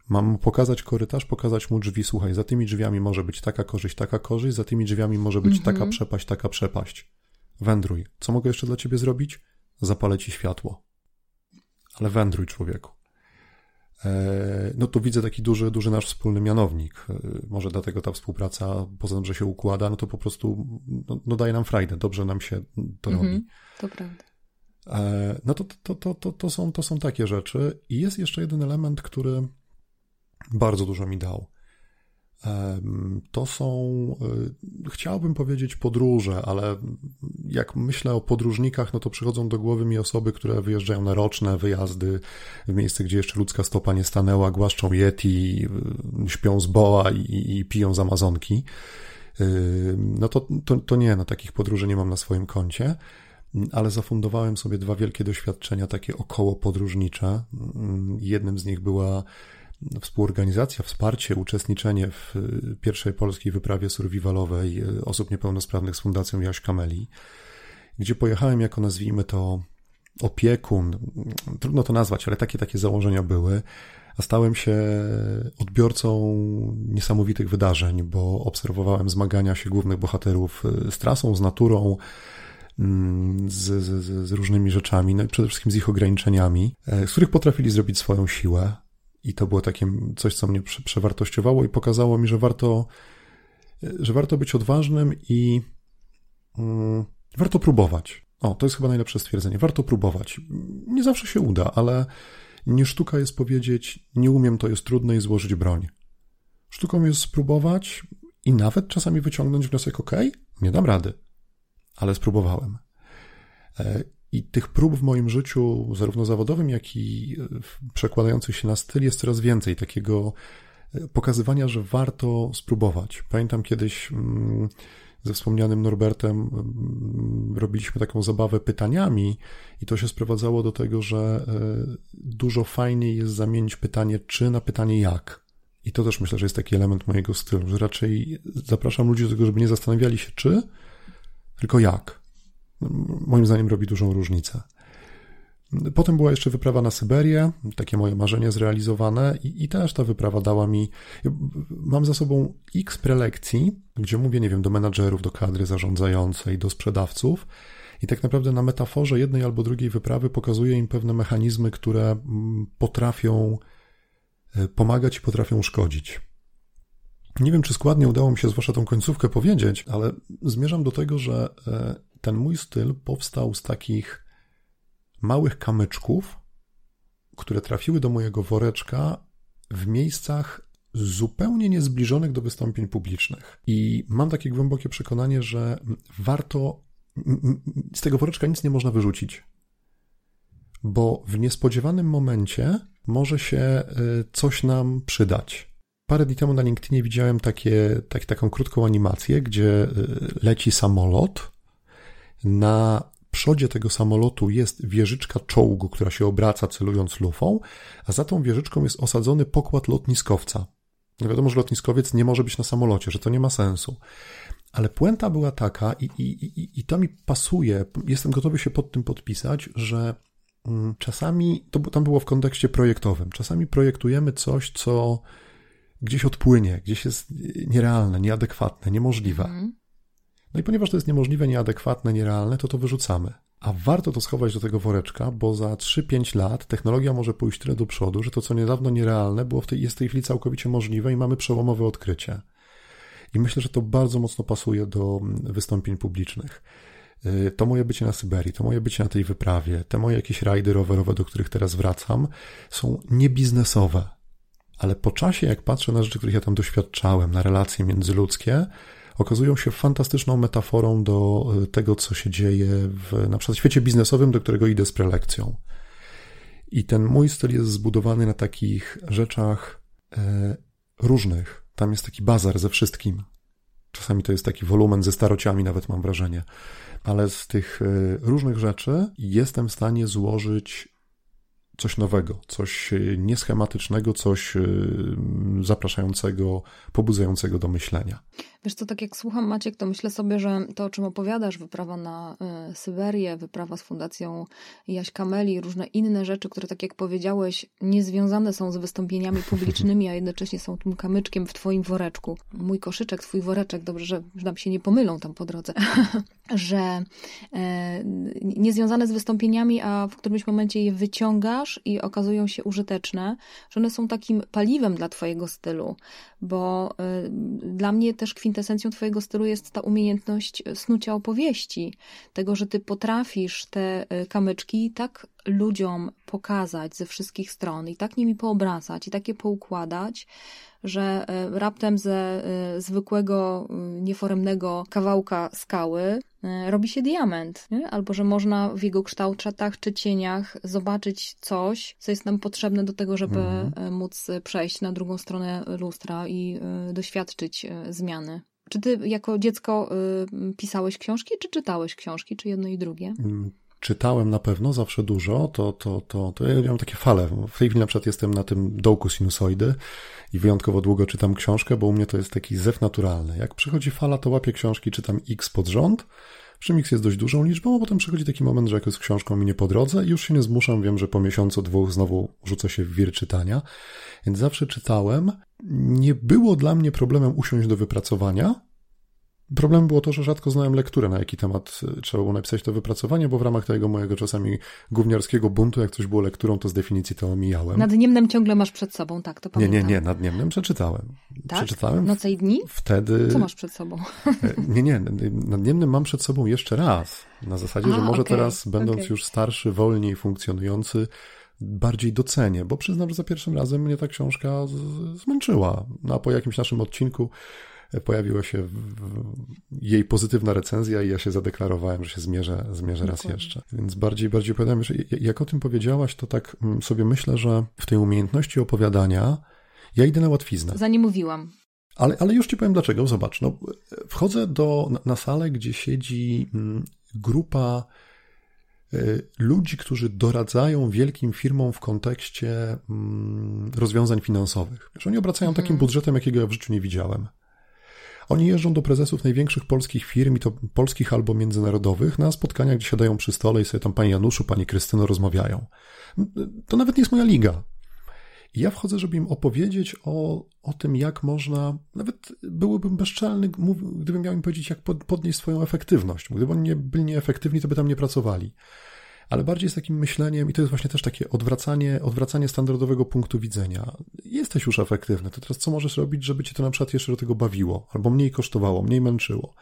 Mam mu pokazać korytarz, pokazać mu drzwi. Słuchaj, za tymi drzwiami może być taka korzyść, taka korzyść, za tymi drzwiami może być mm -hmm. taka przepaść, taka przepaść. Wędruj. Co mogę jeszcze dla ciebie zrobić? Zapalę ci światło. Ale wędruj, człowieku. E, no tu widzę taki duży, duży nasz wspólny mianownik. E, może dlatego ta współpraca, poza tym, że się układa, no to po prostu no, no daje nam frajdę, dobrze nam się to robi. Mhm, to prawda. E, no to, to, to, to, to, są, to są takie rzeczy. I jest jeszcze jeden element, który bardzo dużo mi dał. To są, y, chciałbym powiedzieć podróże, ale jak myślę o podróżnikach, no to przychodzą do głowy mi osoby, które wyjeżdżają na roczne wyjazdy w miejsce, gdzie jeszcze ludzka stopa nie stanęła, głaszczą yeti, y, śpią z boa i, i piją z Amazonki. No to, to, to nie, no takich podróży nie mam na swoim koncie ale zafundowałem sobie dwa wielkie doświadczenia, takie około podróżnicze. Jednym z nich była współorganizacja, wsparcie, uczestniczenie w y, pierwszej polskiej wyprawie survivalowej y, osób niepełnosprawnych z Fundacją Jaś Kameli, gdzie pojechałem jako, nazwijmy to, opiekun, trudno to nazwać, ale takie takie założenia były, a stałem się odbiorcą niesamowitych wydarzeń, bo obserwowałem zmagania się głównych bohaterów y, z trasą, z naturą, mm, z, z, z różnymi rzeczami, no i przede wszystkim z ich ograniczeniami, z których potrafili zrobić swoją siłę. I to było takie coś, co mnie przewartościowało i pokazało mi, że warto, że warto być odważnym i mm, warto próbować. O, to jest chyba najlepsze stwierdzenie. Warto próbować. Nie zawsze się uda, ale nie sztuka jest powiedzieć, nie umiem, to jest trudne i złożyć broń. Sztuką jest spróbować i nawet czasami wyciągnąć wniosek, ok, nie dam rady, ale spróbowałem. E, I tych prób w moim życiu, zarówno zawodowym, jak i e, przekładających się na styl, jest coraz więcej. Takiego e, pokazywania, że warto spróbować. Pamiętam kiedyś mm, ze wspomnianym Norbertem mm, robiliśmy taką zabawę pytaniami, i to się sprowadzało do tego, że dużo fajniej jest zamienić pytanie czy na pytanie jak. I to też myślę, że jest taki element mojego stylu, że raczej zapraszam ludzi do tego, żeby nie zastanawiali się czy, tylko jak. Moim zdaniem robi dużą różnicę. Potem była jeszcze wyprawa na Syberię, takie moje marzenie zrealizowane, i, i, też ta wyprawa dała mi. Mam za sobą x prelekcji, gdzie mówię, nie wiem, do menadżerów, do kadry zarządzającej, do sprzedawców, i tak naprawdę na metaforze jednej albo drugiej wyprawy pokazuję im pewne mechanizmy, które mm, potrafią e, pomagać i potrafią szkodzić. Nie wiem, czy składnie udało mi się zwłaszcza tą końcówkę powiedzieć, ale zmierzam do tego, że e, ten mój styl powstał z takich małych kamyczków, które trafiły do mojego woreczka w miejscach zupełnie niezbliżonych do wystąpień publicznych. I mam takie głębokie przekonanie, że warto z tego woreczka nic nie można wyrzucić, bo w niespodziewanym momencie może się e, coś nam przydać. Parę dni temu na LinkedInie widziałem takie, tak, taką krótką animację, gdzie y, leci samolot. Na przodzie tego samolotu jest wieżyczka czołgu, która się obraca celując lufą, a za tą wieżyczką jest osadzony pokład lotniskowca. No wiadomo, że lotniskowiec nie może być na samolocie, że to nie ma sensu. Ale puenta była taka, i, i, i, i to mi pasuje, jestem gotowy się pod tym podpisać, że mm, czasami, to tam było w kontekście projektowym, czasami projektujemy coś, co gdzieś odpłynie, gdzieś jest nierealne, nieadekwatne, niemożliwe. Mhm. No i ponieważ to jest niemożliwe, nieadekwatne, nierealne, to to wyrzucamy. A warto to schować do tego woreczka, bo za 3-5 lat technologia może pójść tyle do przodu, że to, co niedawno nierealne, było w tej, jest w tej chwili całkowicie możliwe i mamy przełomowe odkrycie. I myślę, że to bardzo mocno pasuje do wystąpień publicznych. Y, to moje bycie na Syberii, to moje bycie na tej wyprawie, te moje jakieś rajdy rowerowe, do których teraz wracam, są niebiznesowe ale po czasie, jak patrzę na rzeczy, których ja tam doświadczałem, na relacje międzyludzkie, okazują się fantastyczną metaforą do e, tego, co się dzieje w na przykład świecie biznesowym, do którego idę z prelekcją. I ten mój styl jest zbudowany na takich rzeczach e, różnych. Tam jest taki bazar ze wszystkim. Czasami to jest taki wolumen ze starociami, nawet mam wrażenie. Ale z tych e, różnych rzeczy jestem w stanie złożyć coś nowego, coś nieschematycznego, coś zapraszającego, pobudzającego do myślenia. Wiesz co, tak jak słucham Maciek, to myślę sobie, że to, o czym opowiadasz, wyprawa na y, Syberię, wyprawa z Fundacją Jaś Kameli, różne inne rzeczy, które, tak jak powiedziałeś, niezwiązane są z wystąpieniami publicznymi, a jednocześnie są tym kamyczkiem w twoim woreczku. Mój koszyczek, twój woreczek, dobrze, że, że nam się nie pomylą tam po drodze, że y, niezwiązane z wystąpieniami, a w którymś momencie je wyciągasz i okazują się użyteczne, że one są takim paliwem dla twojego stylu, bo y, dla mnie też kwintesencją twojego stylu jest ta umiejętność snucia opowieści, tego, że ty potrafisz te y, kamyczki tak ludziom pokazać ze wszystkich stron i tak nimi poobracać i takie poukładać, że raptem ze zwykłego, nieforemnego kawałka skały robi się diament, nie? albo że można w jego kształtach czy cieniach zobaczyć coś, co jest nam potrzebne do tego, żeby mhm. móc przejść na drugą stronę lustra i doświadczyć zmiany. Czy ty jako dziecko pisałeś książki, czy czytałeś książki, czy jedno i drugie? Czytałem na pewno zawsze dużo, to, to, to, to ja mam takie fale. W tej chwili na przykład jestem na tym dołku sinusoidy i wyjątkowo długo czytam książkę, bo u mnie to jest taki zew naturalny. Jak przychodzi fala, to łapię książki, czytam X pod rząd, przy X jest dość dużą liczbą, a potem przychodzi taki moment, że jakoś z książką mi nie po drodze i już się nie zmuszam, wiem, że po miesiącu, dwóch znowu rzucę się w wir czytania, więc zawsze czytałem. Nie było dla mnie problemem usiąść do wypracowania, Problem było to, że rzadko znałem lekturę, na jaki temat y, trzeba było napisać to wypracowanie, bo w ramach tego mojego czasami gówniarskiego buntu, jak coś było lekturą, to z definicji to omijałem. Nad Niemnem ciągle masz przed sobą, tak, to pamiętam. Nie, nie, nie, nad Niemnem przeczytałem. Tak? Przeczytałem. Noce i dni? Wtedy... Co masz przed sobą? E, nie, nie, nad Niemnem mam przed sobą jeszcze raz. Na zasadzie, A, że może okay, teraz, będąc okay. już starszy, wolniej funkcjonujący, bardziej docenię, bo przyznam, że za pierwszym razem mnie ta książka zmęczyła. No, a po jakimś naszym odcinku pojawiła się jej pozytywna recenzja i ja się zadeklarowałem, że się zmierzę, zmierzę raz jeszcze. Więc bardziej, bardziej opowiadam, że jak o tym powiedziałaś, to tak mm, sobie myślę, że w tej umiejętności opowiadania ja idę na łatwiznę. Za nie mówiłam. Ale, ale już ci powiem dlaczego. Zobacz, no, wchodzę do, na, na salę, gdzie siedzi mm, grupa y, ludzi, którzy doradzają wielkim firmom w kontekście mm, rozwiązań finansowych. Wiesz, oni obracają mhm. takim budżetem, jakiego ja w życiu nie widziałem. Oni jeżdżą do prezesów największych polskich firm, i to polskich albo międzynarodowych, na spotkania, gdzie siadają przy stole i sobie tam pani Januszu, pani Krystyno rozmawiają. To nawet nie jest moja liga. I ja wchodzę, żeby im opowiedzieć o, o tym, jak można, nawet byłbym bezczelny, gdybym miał im powiedzieć, jak podnieść swoją efektywność. Gdyby oni nie byli nieefektywni, to by tam nie pracowali ale bardziej z takim myśleniem, i to jest właśnie też takie odwracanie, odwracanie standardowego punktu widzenia. Jesteś już efektywny, to teraz co możesz robić, żeby cię to na przykład jeszcze do tego bawiło, albo mniej kosztowało, mniej męczyło.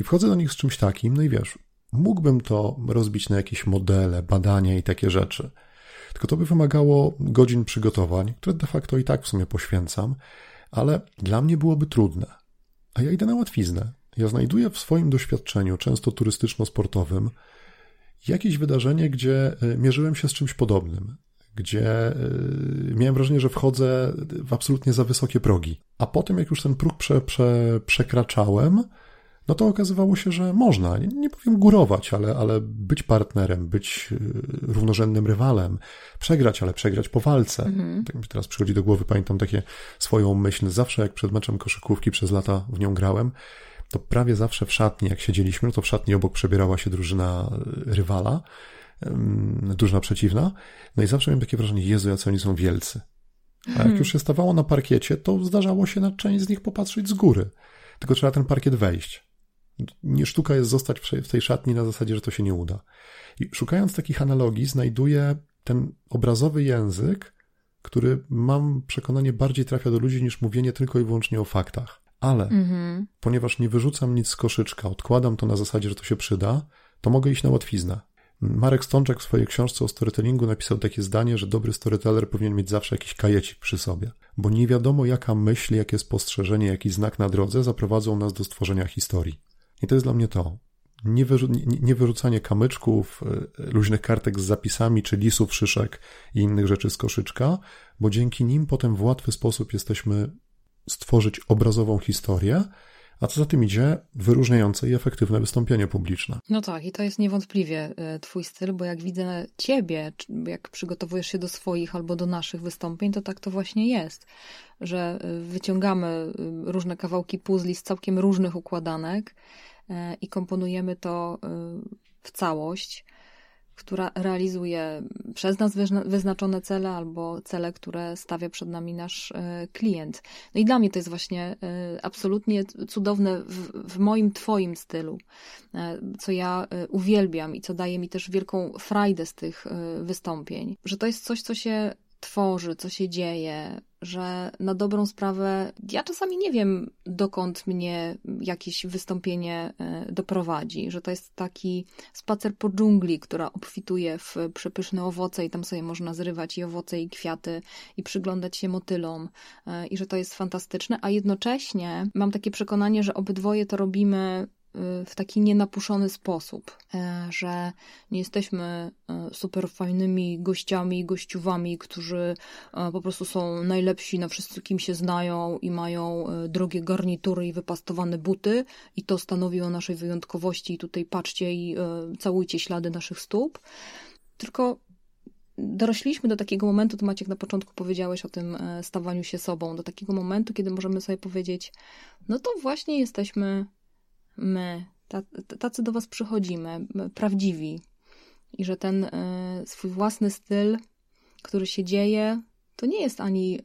I wchodzę do nich z czymś takim, no i wiesz, mógłbym to rozbić na jakieś modele, badania i takie rzeczy. Tylko to by wymagało godzin przygotowań, które de facto i tak w sumie poświęcam, ale dla mnie byłoby trudne. A ja idę na łatwiznę. Ja znajduję w swoim doświadczeniu, często turystyczno-sportowym, jakieś wydarzenie, gdzie e, mierzyłem się z czymś podobnym, gdzie e, miałem wrażenie, że wchodzę w absolutnie za wysokie progi. A potem, jak już ten próg prze, prze, przekraczałem, no to okazywało się, że można, nie, nie powiem górować, ale, ale być partnerem, być e, równorzędnym rywalem, przegrać, ale przegrać po walce. Mhm. Tak mi teraz przychodzi do głowy, pamiętam takie swoją myśl, zawsze jak przed meczem koszykówki przez lata w nią grałem, to prawie zawsze w szatni, jak siedzieliśmy, no to w szatni obok przebierała się drużyna e, rywala, drużyna przeciwna, no i zawsze miałem takie wrażenie, Jezu, jacy oni są wielcy. A jak hmm. już się stawało na parkiecie, to zdarzało się na część z nich popatrzeć z góry. Tylko trzeba ten parkiet wejść. Nie sztuka jest zostać w tej szatni na zasadzie, że to się nie uda. I szukając takich analogii, znajduję ten obrazowy język, który mam przekonanie bardziej trafia do ludzi niż mówienie tylko i wyłącznie o faktach. Ale mhm. ponieważ nie wyrzucam nic z koszyczka, odkładam to na zasadzie, że to się przyda, to mogę iść na łatwiznę. Marek Stączek w swojej książce o storytellingu napisał takie zdanie, że dobry storyteller powinien mieć zawsze jakiś kajecik przy sobie, bo nie wiadomo jaka myśl, jakie spostrzeżenie, jaki znak na drodze zaprowadzą nas do stworzenia historii. I to jest dla mnie to. Nie, wyrzu nie, nie wyrzucanie kamyczków, y, luźnych kartek z zapisami, czy lisów, szyszek i innych rzeczy z koszyczka, bo dzięki nim potem w łatwy sposób jesteśmy stworzyć obrazową historię, a co za tym idzie, wyróżniające i efektywne wystąpienie publiczne. No tak, i to jest niewątpliwie e, Twój styl, bo jak widzę Ciebie, jak przygotowujesz się do swoich albo do naszych wystąpień, to tak to właśnie jest, że e, wyciągamy e, różne kawałki puzli z całkiem różnych układanek i komponujemy to w całość która realizuje przez nas wyznaczone cele albo cele, które stawia przed nami nasz e, klient. No i dla mnie to jest właśnie e, absolutnie cudowne w, w moim, Twoim stylu, e, co ja uwielbiam i co daje mi też wielką frajdę z tych wystąpień, że to jest coś, co się tworzy, co się dzieje, że na dobrą sprawę ja czasami nie wiem, dokąd mnie jakieś wystąpienie e, doprowadzi, że to jest taki spacer po dżungli, która obfituje w przepyszne owoce i tam sobie można zrywać i owoce i kwiaty i przyglądać się motylom e, i że to jest fantastyczne, a jednocześnie mam takie przekonanie, że obydwoje to robimy w taki nienapuszony sposób, e, że nie jesteśmy e, super fajnymi gościami, gościuwami, którzy e, po prostu są najlepsi na wszystkim się znają i mają drogie garnitury i wypastowane buty. I to stanowi o naszej wyjątkowości. I tutaj patrzcie i całujcie ślady naszych stóp. Tylko dorośliśmy do takiego momentu, to Maciek na początku powiedziałeś o tym stawaniu się sobą, do takiego momentu, kiedy możemy sobie powiedzieć, no to właśnie jesteśmy my, tacy do Was przychodzimy, prawdziwi. I że ten y, swój własny styl, który się dzieje, to nie jest ani y,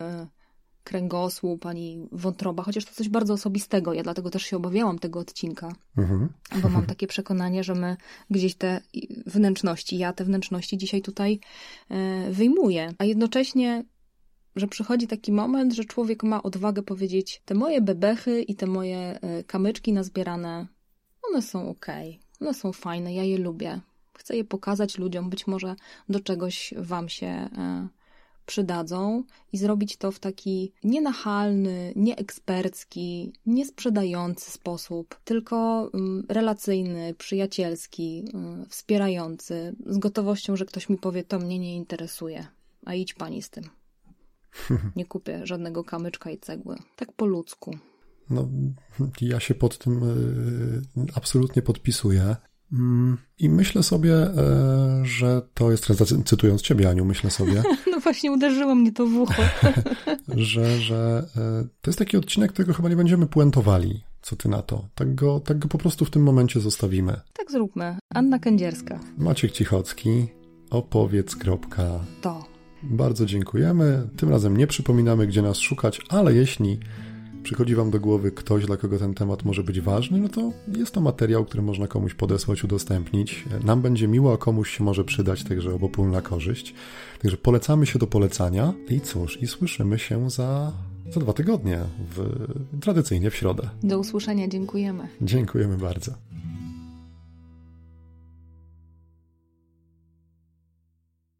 kręgosłup, ani wątroba, chociaż to coś bardzo osobistego. Ja dlatego też się obawiałam tego odcinka, mhm. bo mam takie przekonanie, że my gdzieś te wnętrzności, ja te wnętrzności dzisiaj tutaj e, wyjmuję. A jednocześnie że przychodzi taki moment, że człowiek ma odwagę powiedzieć: Te moje bebechy i te moje e, kamyczki nazbierane, one są ok, one są fajne, ja je lubię. Chcę je pokazać ludziom, być może do czegoś Wam się e, przydadzą i zrobić to w taki nienachalny, nieekspercki, niesprzedający sposób, tylko mm, relacyjny, przyjacielski, mm, wspierający, z gotowością, że ktoś mi powie: To mnie nie interesuje, a idź pani z tym. Nie kupię żadnego kamyczka i cegły. Tak po ludzku. No, ja się pod tym y, absolutnie podpisuję. Mm, I myślę sobie, e, że to jest, cytując ciebie, Aniu, myślę sobie. No właśnie, uderzyło mnie to w ucho. że, że e, to jest taki odcinek, którego chyba nie będziemy puentowali. Co ty na to? Tak go, tak go po prostu w tym momencie zostawimy. Tak zróbmy. Anna Kędzierska. Maciek Cichocki. Opowiedz. To. Bardzo dziękujemy. Tym razem nie przypominamy, gdzie nas szukać, ale jeśli przychodzi Wam do głowy ktoś, dla kogo ten temat może być ważny, no to jest to materiał, który można komuś podesłać, udostępnić. Nam będzie miło, a komuś się może przydać, także obopólna korzyść. Także polecamy się do polecania i cóż, i słyszymy się za, za dwa tygodnie, w, tradycyjnie w środę. Do usłyszenia, dziękujemy. Dziękujemy bardzo.